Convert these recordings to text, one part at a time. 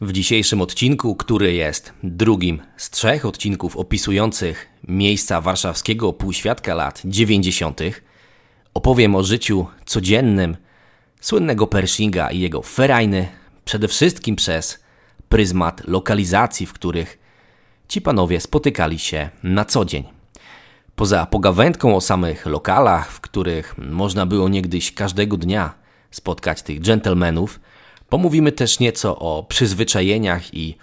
W dzisiejszym odcinku, który jest drugim z trzech odcinków opisujących miejsca warszawskiego półświadka lat 90., opowiem o życiu codziennym słynnego Pershinga i jego ferajny, przede wszystkim przez pryzmat lokalizacji, w których ci panowie spotykali się na co dzień. Poza pogawędką o samych lokalach, w których można było niegdyś każdego dnia spotkać tych dżentelmenów, Pomówimy też nieco o przyzwyczajeniach i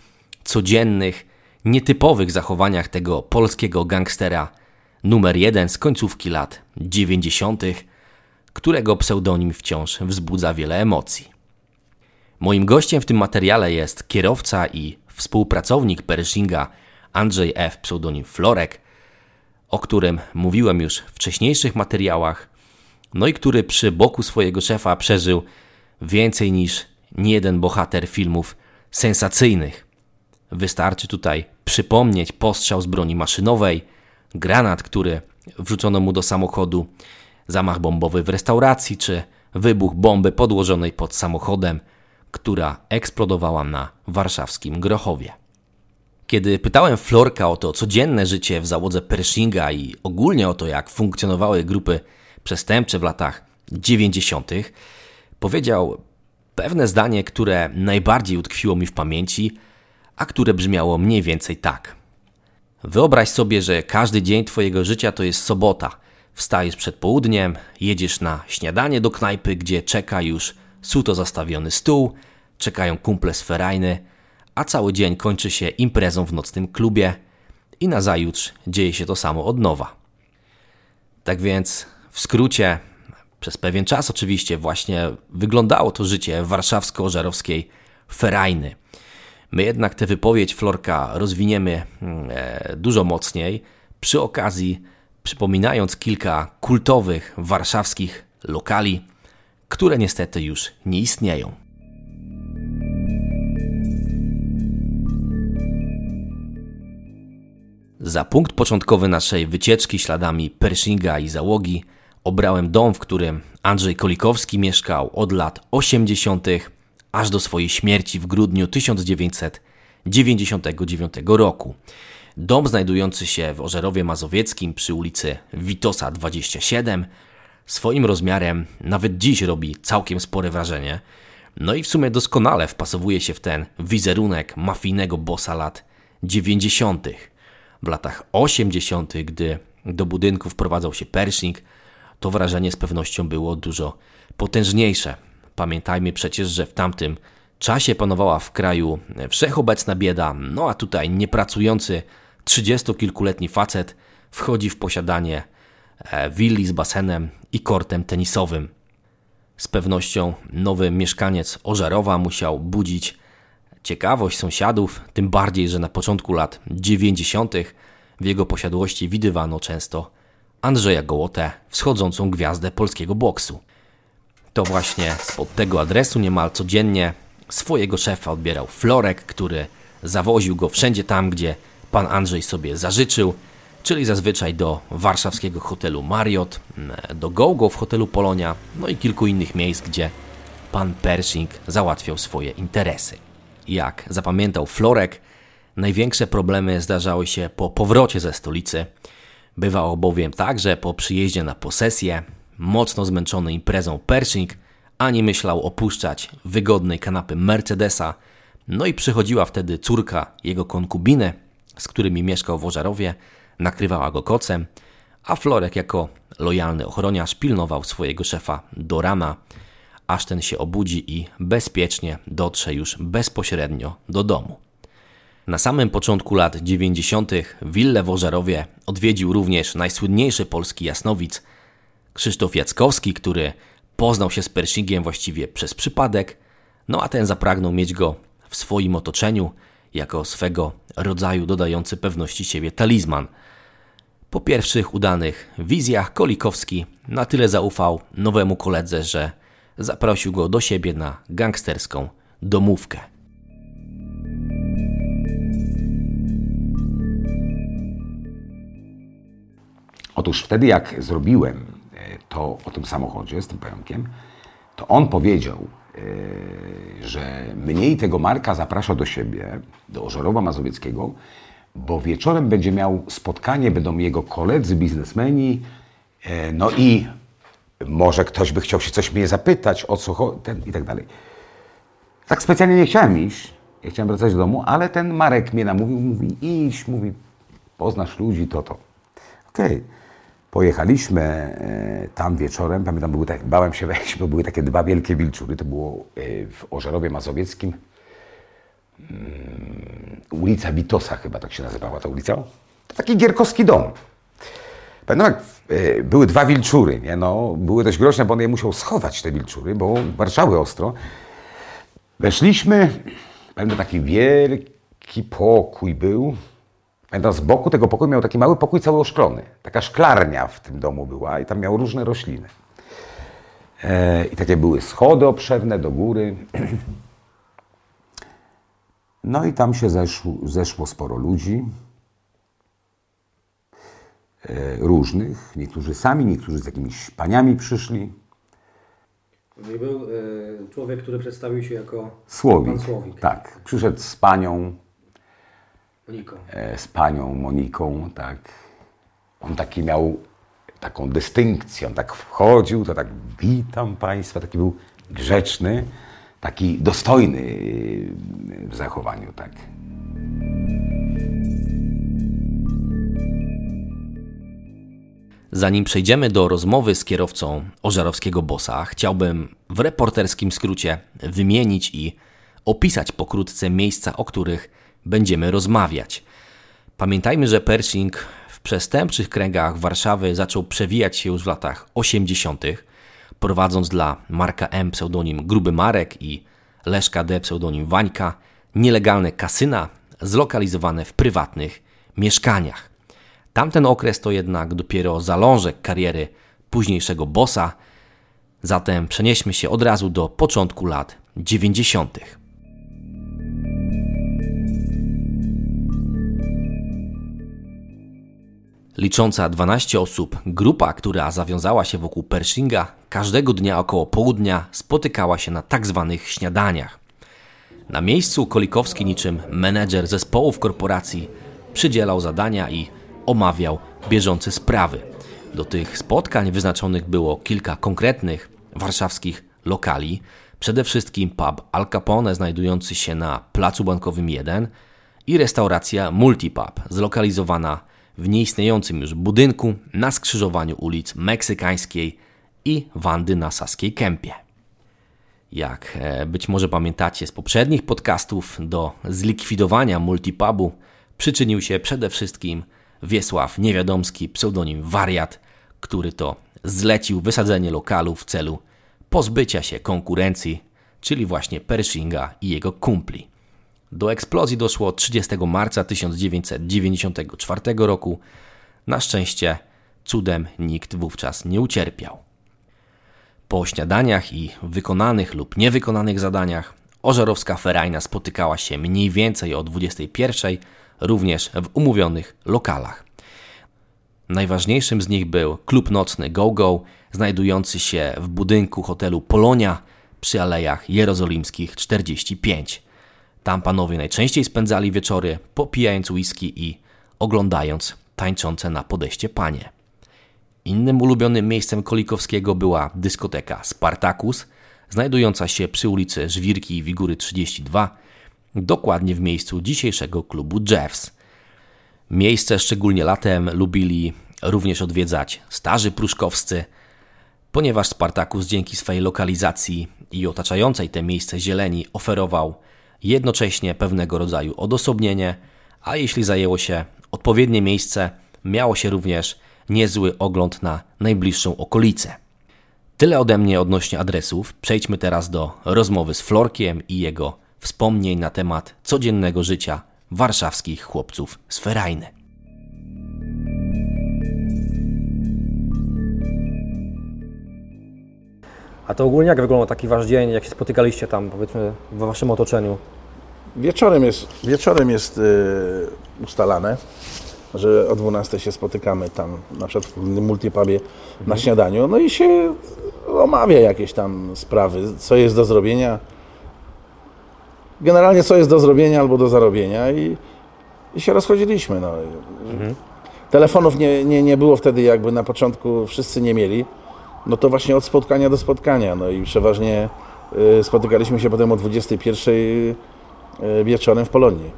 codziennych, nietypowych zachowaniach tego polskiego gangstera numer jeden z końcówki lat 90., którego pseudonim wciąż wzbudza wiele emocji. Moim gościem w tym materiale jest kierowca i współpracownik Pershinga Andrzej F. pseudonim Florek, o którym mówiłem już w wcześniejszych materiałach, no i który przy boku swojego szefa przeżył więcej niż nie jeden bohater filmów sensacyjnych. Wystarczy tutaj przypomnieć postrzał z broni maszynowej, granat, który wrzucono mu do samochodu, zamach bombowy w restauracji, czy wybuch bomby podłożonej pod samochodem, która eksplodowała na warszawskim Grochowie. Kiedy pytałem Florka o to codzienne życie w załodze Pershinga i ogólnie o to, jak funkcjonowały grupy przestępcze w latach 90., powiedział pewne zdanie, które najbardziej utkwiło mi w pamięci, a które brzmiało mniej więcej tak. Wyobraź sobie, że każdy dzień Twojego życia to jest sobota. Wstajesz przed południem, jedziesz na śniadanie do knajpy, gdzie czeka już suto zastawiony stół, czekają kumple sferajny, a cały dzień kończy się imprezą w nocnym klubie i na zajutrz dzieje się to samo od nowa. Tak więc, w skrócie, przez pewien czas oczywiście właśnie wyglądało to życie warszawsko-żarowskiej ferajny. My jednak tę wypowiedź Florka rozwiniemy mm, e, dużo mocniej, przy okazji przypominając kilka kultowych warszawskich lokali, które niestety już nie istnieją. Za punkt początkowy naszej wycieczki śladami Pershinga i załogi obrałem dom, w którym Andrzej Kolikowski mieszkał od lat 80. aż do swojej śmierci w grudniu 1999 roku. Dom znajdujący się w Ożerowie Mazowieckim przy ulicy Witosa 27 swoim rozmiarem nawet dziś robi całkiem spore wrażenie. No i w sumie doskonale wpasowuje się w ten wizerunek mafijnego bossa lat 90. W latach 80., gdy do budynku wprowadzał się Pershing, to wrażenie z pewnością było dużo potężniejsze. Pamiętajmy przecież, że w tamtym czasie panowała w kraju wszechobecna bieda, no a tutaj niepracujący trzydziestokilkuletni facet wchodzi w posiadanie e, willi z basenem i kortem tenisowym. Z pewnością nowy mieszkaniec Ożarowa musiał budzić ciekawość sąsiadów, tym bardziej, że na początku lat 90. w jego posiadłości widywano często Andrzeja Gołotę, wschodzącą gwiazdę polskiego boksu. To właśnie spod tego adresu niemal codziennie swojego szefa odbierał Florek, który zawoził go wszędzie tam, gdzie pan Andrzej sobie zażyczył, czyli zazwyczaj do warszawskiego hotelu Marriott, do GoGo w hotelu Polonia, no i kilku innych miejsc, gdzie pan Pershing załatwiał swoje interesy. Jak zapamiętał Florek, największe problemy zdarzały się po powrocie ze stolicy – Bywało bowiem tak, że po przyjeździe na posesję, mocno zmęczony imprezą Pershing, ani myślał opuszczać wygodnej kanapy Mercedesa, no i przychodziła wtedy córka jego konkubiny, z którymi mieszkał w Ożarowie, nakrywała go kocem, a Florek jako lojalny ochroniarz pilnował swojego szefa do rana, aż ten się obudzi i bezpiecznie dotrze już bezpośrednio do domu. Na samym początku lat 90. willę w Ożarowie odwiedził również najsłynniejszy polski jasnowic Krzysztof Jackowski, który poznał się z Pershingiem właściwie przez przypadek, no a ten zapragnął mieć go w swoim otoczeniu jako swego rodzaju dodający pewności siebie talizman. Po pierwszych udanych wizjach Kolikowski na tyle zaufał nowemu koledze, że zaprosił go do siebie na gangsterską domówkę. Otóż wtedy, jak zrobiłem e, to o tym samochodzie z tym pająkiem, to on powiedział że mnie i tego Marka zaprasza do siebie, do Ożarowa Mazowieckiego, bo wieczorem będzie miał spotkanie, będą jego koledzy, biznesmeni, e, no i może ktoś by chciał się coś mnie zapytać, o co chodzi, i tak dalej. Tak specjalnie nie chciałem iść, ja chciałem wracać do domu, ale ten Marek mnie namówił, mówi idź, mówi poznasz ludzi, to to. Okej. Okay. Pojechaliśmy e, tam wieczorem, pamiętam, były tak, bałem się wejść, bo były takie dwa wielkie wilczury, to było e, w Ożerowie Mazowieckim, mm, ulica Witosa chyba tak się nazywała ta ulica. To taki gierkowski dom. Pamiętam, jak e, były dwa wilczury, nie? No, były dość groźne, bo on je musiał schować, te wilczury, bo warczały ostro. Weszliśmy, pamiętam, taki wielki pokój był, Pamiętam, z boku tego pokoju miał taki mały pokój cały oszklony. Taka szklarnia w tym domu była i tam miał różne rośliny. E, I takie były schody obszerne do góry. No i tam się zeszło, zeszło sporo ludzi. E, różnych. Niektórzy sami, niektórzy z jakimiś paniami przyszli. I był e, człowiek, który przedstawił się jako Słowik. Pan Słowik. Tak. Przyszedł z panią Moniką. E, z panią Moniką, tak. On taki miał taką dystynkcję, on tak wchodził, to tak witam Państwa, taki był grzeczny, taki dostojny w zachowaniu, tak. Zanim przejdziemy do rozmowy z kierowcą ożarowskiego bossa, chciałbym w reporterskim skrócie wymienić i opisać pokrótce miejsca, o których będziemy rozmawiać. Pamiętajmy, że Pershing w przestępczych kręgach Warszawy zaczął przewijać się już w latach 80., prowadząc dla Marka M pseudonim Gruby Marek i Leszka D pseudonim Wańka nielegalne kasyna zlokalizowane w prywatnych mieszkaniach. Tamten okres to jednak dopiero zalążek kariery późniejszego bossa, zatem przenieśmy się od razu do początku lat 90. Licząca 12 osób, grupa, która zawiązała się wokół Pershinga, każdego dnia około południa spotykała się na tak zwanych śniadaniach. Na miejscu Kolikowski niczym menedżer zespołów korporacji przydzielał zadania i omawiał bieżące sprawy. Do tych spotkań wyznaczonych było kilka konkretnych warszawskich lokali, przede wszystkim pub Al Capone znajdujący się na Placu Bankowym 1 i restauracja Multipub zlokalizowana w nieistniejącym już budynku na skrzyżowaniu ulic Meksykańskiej i Wandy na Saskiej Kępie. Jak e, być może pamiętacie z poprzednich podcastów, do zlikwidowania multipubu przyczynił się przede wszystkim Wiesław Niewiadomski, pseudonim Wariat, który to zlecił wysadzenie lokalu w celu pozbycia się konkurencji, czyli właśnie Pershinga i jego kumpli. Do eksplozji doszło 30 marca 1994 roku. Na szczęście cudem nikt wówczas nie ucierpiał. Po śniadaniach i wykonanych lub niewykonanych zadaniach Ożarowska Ferajna spotykała się mniej więcej o 21, również w umówionych lokalach. Najważniejszym z nich był klub nocny Go Go, znajdujący się w budynku hotelu Polonia przy Alejach Jerozolimskich 45. Tam panowie najczęściej spędzali wieczory, popijając whisky i oglądając tańczące na podejście panie. Innym ulubionym miejscem Kolikowskiego była dyskoteka Spartacus, znajdująca się przy ulicy Żwirki i Wigury 32, dokładnie w miejscu dzisiejszego klubu Jeffs. Miejsce szczególnie latem lubili również odwiedzać starzy pruszkowscy, ponieważ Spartacus dzięki swojej lokalizacji i otaczającej te miejsce zieleni oferował jednocześnie pewnego rodzaju odosobnienie, a jeśli zajęło się odpowiednie miejsce, miało się również niezły ogląd na najbliższą okolicę. Tyle ode mnie odnośnie adresów. Przejdźmy teraz do rozmowy z Florkiem i jego wspomnień na temat codziennego życia warszawskich chłopców z Ferajny. A to ogólnie jak wyglądał taki wasz dzień, jak się spotykaliście tam, powiedzmy, w waszym otoczeniu? Wieczorem jest, wieczorem jest yy, ustalane, że o 12 się spotykamy tam, na przykład w multipubie mhm. na śniadaniu, no i się omawia jakieś tam sprawy, co jest do zrobienia. Generalnie co jest do zrobienia albo do zarobienia i, i się rozchodziliśmy. No. Telefonów nie, nie, nie było wtedy jakby na początku wszyscy nie mieli. No to właśnie od spotkania do spotkania. No i przeważnie y, spotykaliśmy się potem o 21 y, wieczorem w Polonii.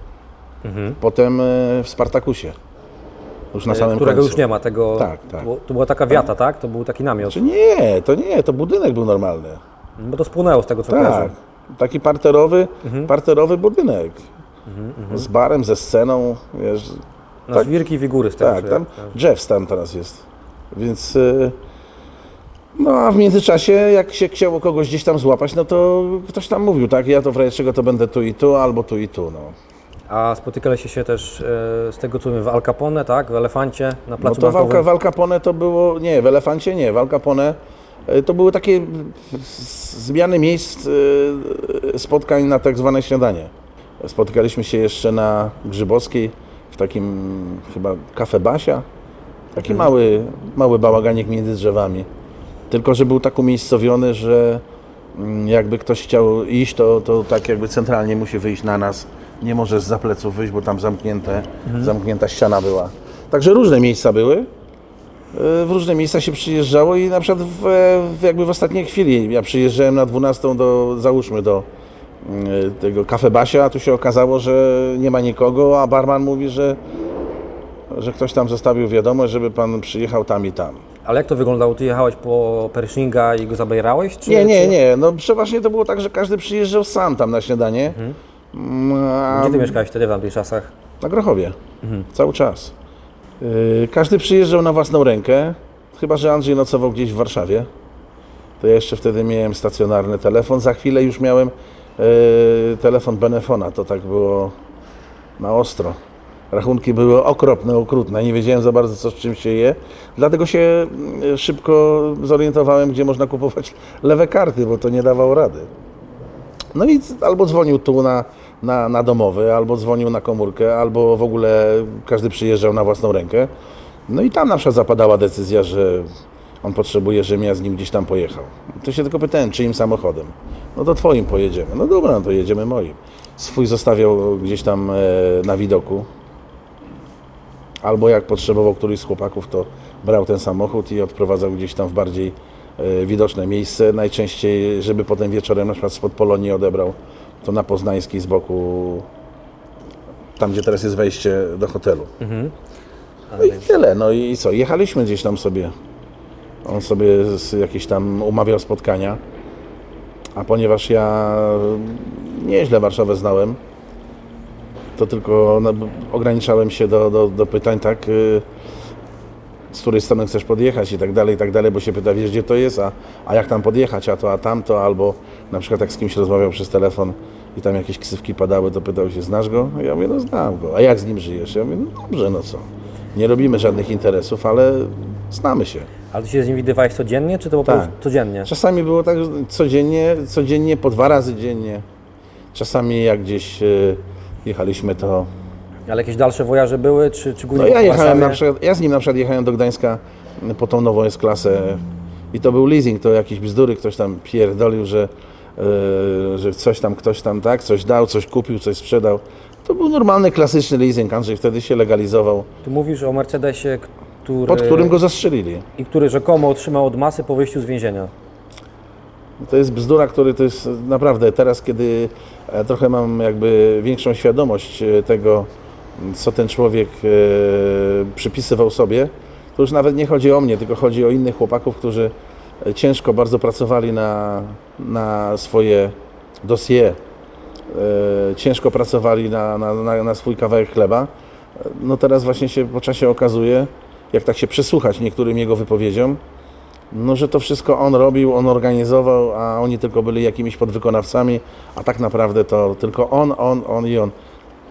Potem y, w Spartakusie. Już na samym którego końcu. już nie ma tego. Tak, tak. To, była taka wiata, tak? To był taki namiot. Czy nie, to nie, to budynek był normalny. Bo to spłynęło z tego, co Tak, kojarzę. taki parterowy, Mhm. parterowy budynek. Z barem, ze sceną, wiesz, Na tak. żwirki i figury z tego, tak, tam Jeffs tam teraz jest. Więc y, no a w międzyczasie, jak się chciało kogoś gdzieś tam złapać, no to ktoś tam mówił, tak, ja to w razie czego to będę tu i tu, albo tu i tu, no. A spotykaliście się też e, z tego, co wiem, w Al Capone, tak? W Elefancie, na No placu to bankowym. walka, w Al Capone to było, nie, w Elefancie nie, w Al Capone y, to były takie z- zmiany miejsc y, spotkań na tak zwane śniadanie. Spotykaliśmy się jeszcze na Grzybowskiej w takim chyba kafe Basia. Taki mały, mały bałaganik między drzewami. Tylko, że był tak umiejscowiony, że mm, jakby ktoś chciał iść, to, to tak jakby centralnie musi wyjść na nas. Nie może z pleców wyjść, bo tam zamknięte, zamknięta ściana była. Także różne miejsca były. Y, W różne miejsca się przyjeżdżało i na przykład w, w jakby w ostatniej chwili, ja przyjeżdżałem na 12 do, załóżmy do y, tego kafe Basia, a tu się okazało, że nie ma nikogo, a barman mówi, że, że ktoś tam zostawił wiadomość, żeby pan przyjechał tam i tam. Ale jak to wyglądało? Ty jechałeś po Pershinga i go zabierałeś? Czy, Nie, nie, czy... nie. No przeważnie to było tak, że każdy przyjeżdżał sam tam na śniadanie. Mm, A Gdzie ty mieszkałeś wtedy w tamtych czasach? na Grochowie. Cały czas. Yy, Każdy przyjeżdżał na własną rękę, chyba że Andrzej nocował gdzieś w Warszawie. To ja jeszcze wtedy miałem stacjonarny telefon. Za chwilę już miałem yy, telefon Benefona. To tak było na ostro. Rachunki były okropne, okrutne. Nie wiedziałem za bardzo, co z czym się je. Dlatego się yy, szybko zorientowałem, gdzie można kupować lewe karty, bo to nie dawało rady. No i albo dzwonił tu na, na, na domowy, albo dzwonił na komórkę, albo w ogóle każdy przyjeżdżał na własną rękę. No i tam na przykład zapadała decyzja, że on potrzebuje, żebym ja z nim gdzieś tam pojechał. To się tylko pytałem, czyim samochodem. No to twoim pojedziemy. No dobra, no to jedziemy moim. Swój zostawiał gdzieś tam e, na widoku. Albo jak potrzebował któryś z chłopaków, to brał ten samochód i odprowadzał gdzieś tam w bardziej e, widoczne miejsce. Najczęściej, żeby potem wieczorem na przykład spod Polonii odebrał, to na Poznańskiej z boku, tam gdzie teraz jest wejście do hotelu. No i tyle. No i co, jechaliśmy gdzieś tam sobie. On sobie z jakieś tam umawiał spotkania. A ponieważ ja nieźle Warszawę znałem, to tylko no, ograniczałem się do, do, do pytań tak, y, z której strony chcesz podjechać i tak dalej, i tak dalej, bo się pyta, wiesz gdzie to jest, a, a jak tam podjechać, a to, a tamto, albo na przykład jak z kimś rozmawiał przez telefon i tam jakieś ksywki padały, to pytał się, znasz go? Ja mówię, no znam go. A jak z nim żyjesz? Ja mówię, no dobrze, no co. Nie robimy żadnych interesów, ale znamy się. Ale ty się z nim widywałeś codziennie, czy to po Tak. codziennie? Czasami było tak, że codziennie, codziennie, po dwa razy dziennie. Czasami jak gdzieś y, jechaliśmy, to Ale jakieś dalsze wojaże były, czy, czy głównie No ja jechałem na przykład, ja z nim na przykład jechałem do Gdańska po tą nową S-klasę i to był leasing, to jakieś bzdury, ktoś tam pierdolił, że, e, że coś tam, ktoś tam tak, coś dał, coś kupił, coś sprzedał. To był normalny, klasyczny leasing, Andrzej wtedy się legalizował, Tu mówisz o Mercedesie, który... pod którym go zastrzelili. I który rzekomo otrzymał od masy po wyjściu z więzienia. To jest bzdura, który to jest naprawdę teraz, kiedy e, trochę mam jakby większą świadomość e, tego, co ten człowiek e, przypisywał sobie, to już nawet nie chodzi o mnie, tylko chodzi o innych chłopaków, którzy ciężko bardzo pracowali na, na swoje dossier, ciężko pracowali na, na, na, swój kawałek chleba. No teraz właśnie się po czasie okazuje, jak tak się przysłuchać niektórym jego wypowiedziom, no, że to wszystko on robił, on organizował, a oni tylko byli jakimiś podwykonawcami, a tak naprawdę to tylko on, on, on i on.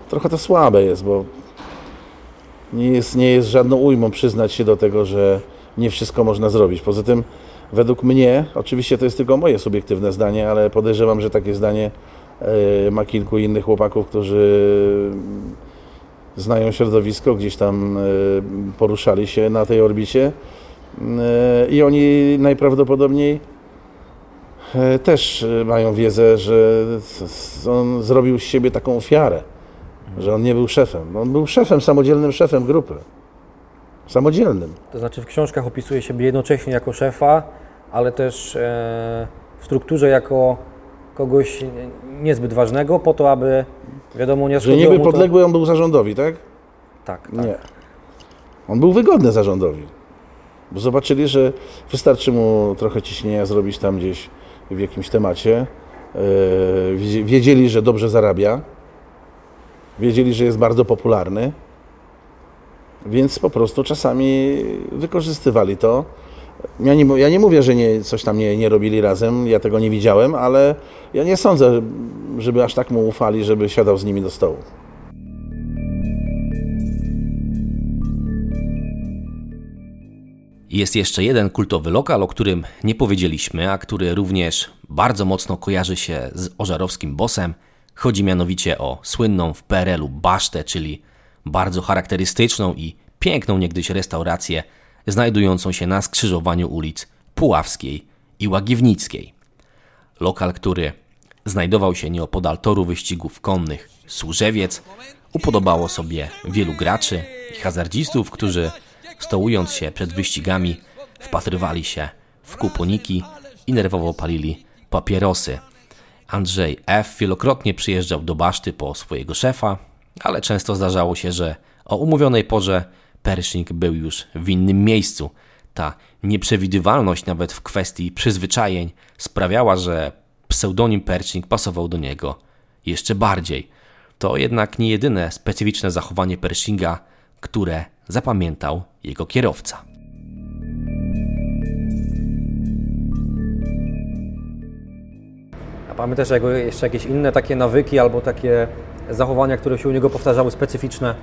Trochę to słabe jest, bo nie jest, nie jest żadną ujmą przyznać się do tego, że nie wszystko można zrobić. Poza tym, według mnie, oczywiście to jest tylko moje subiektywne zdanie, ale podejrzewam, że takie zdanie e, ma kilku innych chłopaków, którzy znają środowisko, gdzieś tam e, poruszali się na tej orbicie. E, I oni najprawdopodobniej e, też e, mają wiedzę, że on zrobił z siebie taką ofiarę, że on nie był szefem. On był szefem, samodzielnym szefem grupy. Samodzielnym. To znaczy w książkach opisuje siebie jednocześnie jako szefa, ale też w strukturze jako kogoś nie- niezbyt ważnego, po to, aby wiadomo, nie Że niby mu to... podległy on był zarządowi, tak? Tak, tak. Nie. On był wygodny zarządowi. Bo zobaczyli, że wystarczy mu trochę ciśnienia zrobić tam gdzieś w jakimś temacie. Yy, wiedzie- Wiedzieli, że dobrze zarabia. Wiedzieli, że jest bardzo popularny. Więc po prostu czasami wykorzystywali to. Ja nie, ja nie mówię, że nie, coś tam nie, nie robili razem, ja tego nie widziałem, ale ja nie sądzę, żeby aż tak mu ufali, żeby siadał z nimi do stołu. Jest jeszcze jeden kultowy lokal, o którym nie powiedzieliśmy, a który również bardzo mocno kojarzy się z ożarowskim bossem. Chodzi mianowicie o słynną w PRL-u basztę, czyli bardzo charakterystyczną i piękną niegdyś restaurację znajdującą się na skrzyżowaniu ulic Puławskiej i Łagiewnickiej. Lokal, który znajdował się nieopodal toru wyścigów konnych Służewiec, upodobało sobie wielu graczy i hazardzistów, którzy stołując się przed wyścigami wpatrywali się w kuponiki i nerwowo palili papierosy. Andrzej F. wielokrotnie przyjeżdżał do baszty po swojego szefa, ale często zdarzało się, że o umówionej porze Pershing był już w innym miejscu. Ta nieprzewidywalność nawet w kwestii przyzwyczajeń sprawiała, że pseudonim Pershing pasował do niego jeszcze bardziej. To jednak nie jedyne specyficzne zachowanie Pershinga, które zapamiętał jego kierowca. A pamiętasz jego jeszcze jakieś inne takie nawyki albo takie zachowania, które się u niego powtarzały, specyficzne?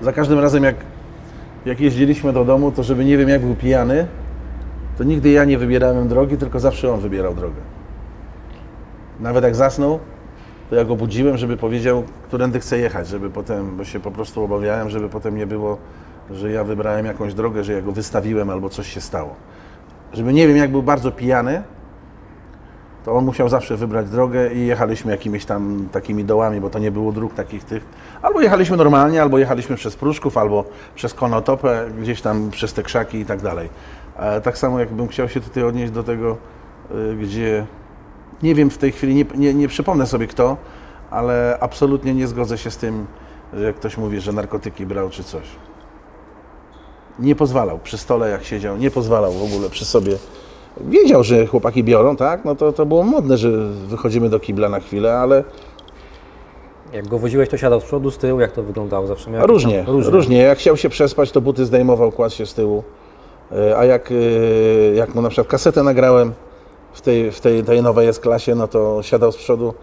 Za każdym razem, jak, jak jeździliśmy do domu, to żeby nie wiem, jak był pijany, to nigdy ja nie wybierałem drogi, tylko zawsze on wybierał drogę. Nawet jak zasnął, to ja go budziłem, żeby powiedział, którędy chce jechać, żeby potem, bo się po prostu obawiałem, żeby potem nie było, że ja wybrałem jakąś drogę, że ja go wystawiłem albo coś się stało. Żeby nie wiem, jak był bardzo pijany, to on musiał zawsze wybrać drogę i jechaliśmy jakimiś tam takimi dołami, bo to nie było dróg takich tych. Albo jechaliśmy normalnie, albo jechaliśmy przez Pruszków, albo przez Konotopę, gdzieś tam przez te krzaki i tak dalej. E, Tak samo jakbym chciał się tutaj odnieść do tego, y, gdzie nie wiem w tej chwili, nie, nie, nie przypomnę sobie kto, ale absolutnie nie zgodzę się z tym, że ktoś mówi, że narkotyki brał czy coś. Nie pozwalał przy stole, jak siedział, nie pozwalał w ogóle przy sobie. Wiedział, że chłopaki biorą, tak? No to, to było modne, że wychodzimy do kibla na chwilę, ale Jak go woziłeś, to siadał z przodu, z tyłu, jak to wyglądało zawsze? Miał różnie, tam- różnie, Jak chciał się przespać, to buty zdejmował, kładł się z tyłu. E, A jak, e, jak mu na przykład kasetę nagrałem w tej, w tej, tej nowej S-klasie, no to siadał z przodu,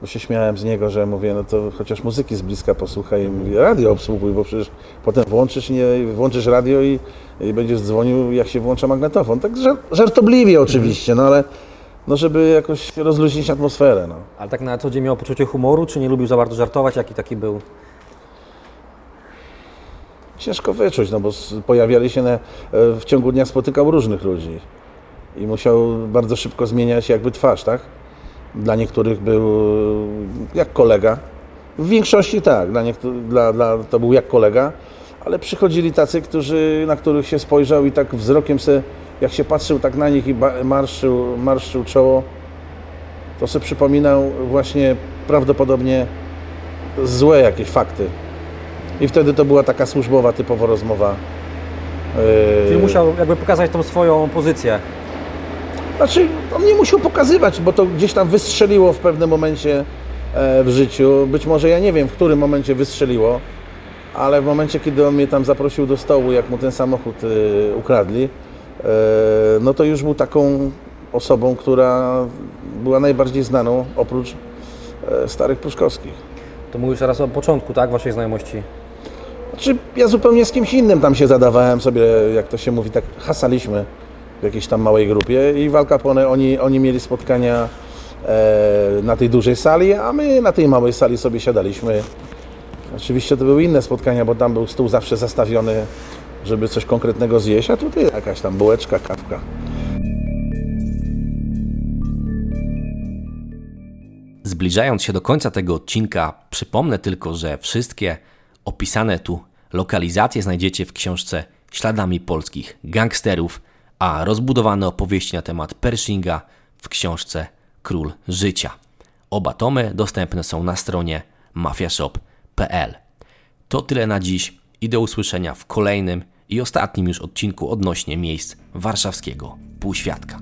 bo się śmiałem z niego, że mówię, no to chociaż muzyki z bliska posłuchaj i mówię, radio obsługuj, bo przecież potem włączysz, nie, włączysz radio i, i będziesz dzwonił, jak się włącza magnetofon. Tak żar- żartobliwie oczywiście, no ale no żeby jakoś rozluźnić atmosferę. No. Ale tak na co dzień miał poczucie humoru, czy nie lubił za bardzo żartować? Jaki taki był? Ciężko wyczuć, no bo pojawiali się na, e, w ciągu dnia, spotykał różnych ludzi i musiał bardzo szybko zmieniać jakby twarz, tak? Dla niektórych był jak kolega. W większości tak, dla niektórych, dla, dla, to był jak kolega, ale przychodzili tacy, którzy, na których się spojrzał i tak wzrokiem se, jak się patrzył tak na nich i marszczył, marszczył czoło, to sobie przypominał właśnie prawdopodobnie złe jakieś fakty. I wtedy to była taka służbowa, typowo rozmowa. Yy, Czyli musiał jakby pokazać tą swoją pozycję. Znaczy, on nie musiał pokazywać, bo to gdzieś tam wystrzeliło w pewnym momencie e, w życiu. Być może ja nie wiem, w którym momencie wystrzeliło, ale w momencie, kiedy on mnie tam zaprosił do stołu, jak mu ten samochód e, ukradli, e, no to już był taką osobą, która była najbardziej znaną oprócz starych Pruszkowskich. To mówisz teraz o początku, tak, waszej znajomości. Znaczy, ja zupełnie z kimś innym tam się zadawałem sobie, jak to się mówi, tak hasaliśmy jakiejś tam małej grupie i w Al Capone oni, oni mieli spotkania e, na tej dużej sali, a my na tej małej sali sobie siadaliśmy. Oczywiście to były inne spotkania, bo tam był stół zawsze zastawiony, żeby coś konkretnego zjeść, a tutaj jakaś tam bułeczka, kawka. zbliżając się do końca tego odcinka, przypomnę tylko, że wszystkie opisane tu lokalizacje znajdziecie w książce Śladami polskich gangsterów, a rozbudowane opowieści na temat Pershinga w książce Król Życia. Oba tomy dostępne są na stronie mafiashop.pl. To tyle na dziś i do usłyszenia w kolejnym i ostatnim już odcinku odnośnie miejsc warszawskiego półświadka.